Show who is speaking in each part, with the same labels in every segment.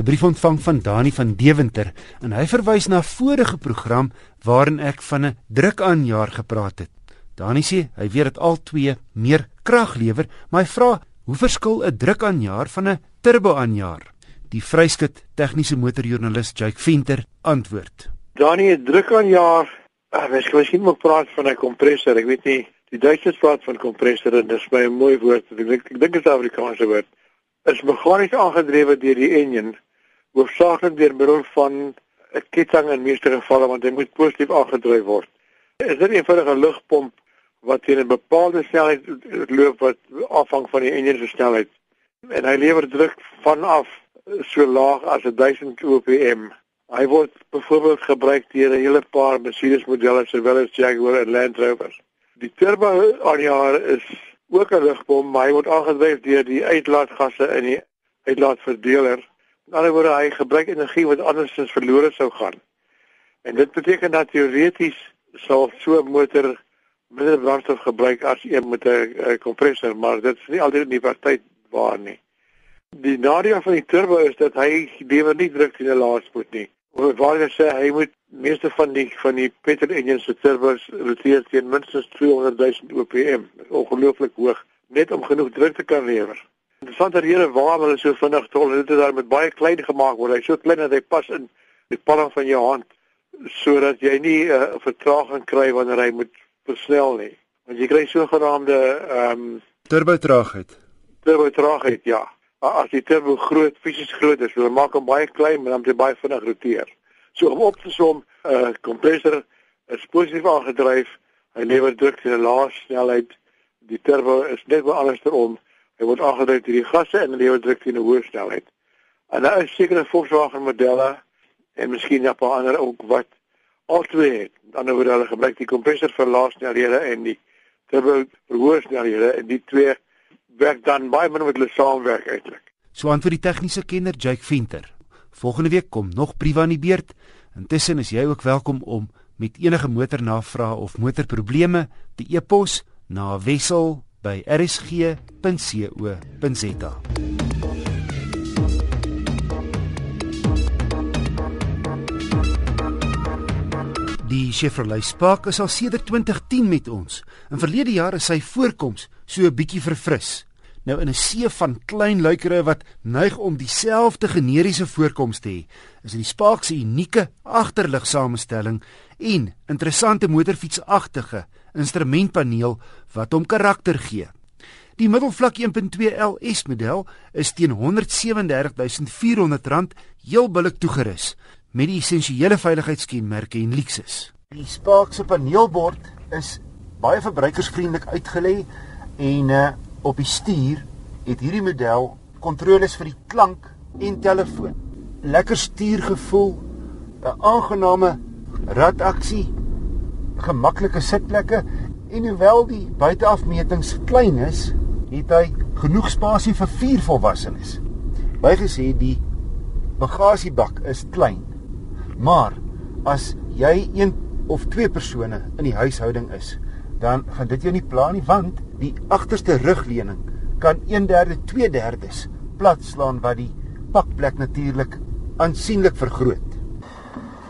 Speaker 1: 'n brief ontvang van Dani van Deventer en hy verwys na 'n vorige program waarin ek van 'n drukaanjaer gepraat het. Dani sê hy weet dit al twee meer krag lewer, maar hy vra hoe verskil 'n drukaanjaer van 'n turboaanjaer? Die vryskut tegniese motorjoernalis Jake Venter antwoord.
Speaker 2: Dani, 'n drukaanjaer, ah, mens kan miskien moet praat van 'n kompressor, ek weet nie. Die Duitsers praat van kompressor en dis my 'n mooi woord. Ek dink ek dink dit is Afrikaanse woord. Is meganies aangedrewe deur die enjin hoofsaaklik deur middel van 'n ketting in meeste gevalle want hy moet positief aangedryf word. Is dit 'n eenvoudige lugpomp wat teen 'n bepaalde snelheid loop wat afhang van die enjin se snelheid en hy lewer druk vanaf so laag as 1000 kpm. Hy word byvoorbeeld gebruik deur 'n hele paar Mercedes modelle sowel as Jaguar en Land Rover. Die turbo aanjaer is ook 'n lugpomp, maar hy word aangedryf deur die uitlaatgasse in die uitlaatverdeler In ander woorde, hy gebruik energie wat andersins verlore sou gaan. En dit beteken dat teoreties sal so 'n motor minder brandstof gebruik as een met 'n kompressor, maar dit is nie altyd in die praktyk waar nie. Die nadeel van die turbo is dat hy lewer nie druk in die laadspoed nie. Waar jy sê hy moet meeste van die van die petrol engines se turbos roteer teen minstens 200 000 OPM. Ongelooflik hoog net om genoeg druk te kan lewer. Interessante rede waarom hulle so vinnig tol, dit is daar met baie klein gemaak word. Hy so klein dat hy pas in die palm van jou hand sodat jy nie 'n uh, vertraging kry wanneer hy moet versnel nie. Want jy kry so geraamde ehm um,
Speaker 1: turbo traagheid.
Speaker 2: Turbo traagheid, ja. As die turbo groot fisies groot is, hulle maak hom baie klein, maar dan moet hy baie vinnig roteer. So om op te som, 'n uh, kompressor is positief aangedryf. Hy lewer druk teen 'n lae snelheid. Die turbo is net wel anders terom. Hy word aangedryf deur die gasse en word druk teen 'n hoë snelheid. En daar is sekere Volkswagen modelle en miskien 'n paar ander ook wat altyd het. Dan word hulle gebruik die kompressor vir lae snelhede en die turbo vir hoë snelhede en die twee werk dan baie min met hulle saamwerk eintlik.
Speaker 1: So aan vir die tegniese kenner Jake Venter. Volgende week kom nog briewe aan die beurt. Intussen is jy ook welkom om met enige motornavrae of motorprobleme te e-pos na wissel by rsg.co.za. Die Chevrolet Spark is al sedert 2010 met ons. In verlede jare is sy voorkoms so 'n bietjie verfris. Nou in 'n see van klein luikere wat neig om dieselfde generiese voorkoms te hê, is die Spark se unieke agterligsamestelling en interessante motorfietsagtige instrumentpaneel wat hom karakter gee. Die middelvlak 1.2 LS model is teen R137400 heel billik toegerus met die essensiële veiligheidskenmerke en luksus.
Speaker 3: Die Spark se paneelbord is baie verbruikersvriendelik uitgelê en uh, op die stuur het hierdie model kontroles vir die klank en telefoon. Lekker stuurgevoel, 'n aangename rataksie gemaklike sitplekke en hoewel die buiteafmetings klein is, het hy genoeg spasie vir vier volwassenes. Bygesê die bagasiebak is klein. Maar as jy een of twee persone in die huishouding is, dan gaan dit jou nie pla nie want die agterste rugleuning kan 1/3 2/3 plat slaan wat die pakplek natuurlik aansienlik vergroot.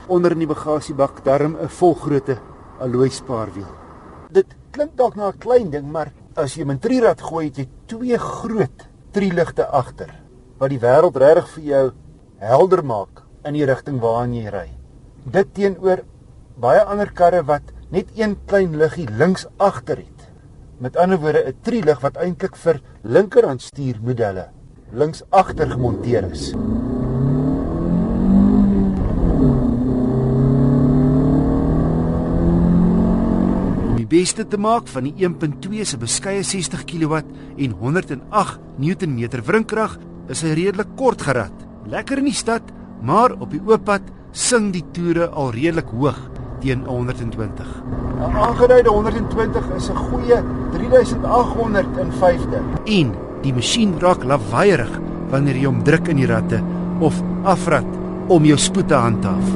Speaker 3: Onder in die bagasiebak darm 'n volgrootte alloy spaarwiel. Dit klink dalk na 'n klein ding, maar as jy 'n trierad gooi, het jy twee groot trieligte agter wat die wêreld regtig vir jou helder maak in die rigting waarna jy ry. Dit teenoor baie ander karre wat net een klein liggie links agter het. Met ander woorde 'n trielig wat eintlik vir linkerhandstuurmodelle links agter gemonteer is.
Speaker 1: beste te maak van die 1.2 se beskeie 60 kW en 108 Nm wrinkrag is hy redelik kort gerad. Lekker in die stad, maar op die oop pad sing die toere al redelik hoog teen 120.
Speaker 3: 'n Aangeduide 120 is 'n goeie 3850.
Speaker 1: En die masjien raak lawaaiig wanneer jy hom druk in die ratte of afrat om jou spoed te handhaaf.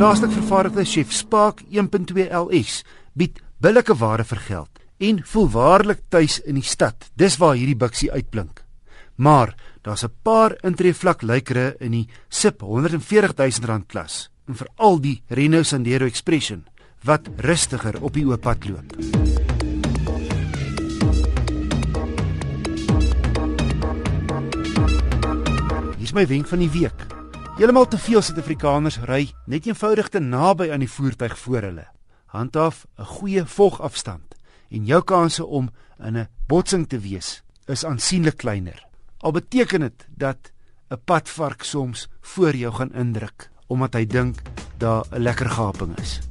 Speaker 1: Plaaslik vervaardigde Chef Spark 1.2 LS bied billike ware vir geld en voel waarlik tuis in die stad. Dis waar hierdie biksie uitblink. Maar daar's 'n paar intree vlak luikere in die SIP 140 000 rand klas en veral die Renault Sandero Expression wat rustiger op die oop pad loop. Hier's my wenk van die week. Heeltemal te veel Suid-Afrikaners ry net eenvoudig te naby aan die voertuig voor hulle. Handhaaf 'n goeie volgafstand en jou kanse om in 'n botsing te wees is aansienlik kleiner. Al beteken dit dat 'n padvark soms voor jou gaan indruk omdat hy dink daar 'n lekker gaping is.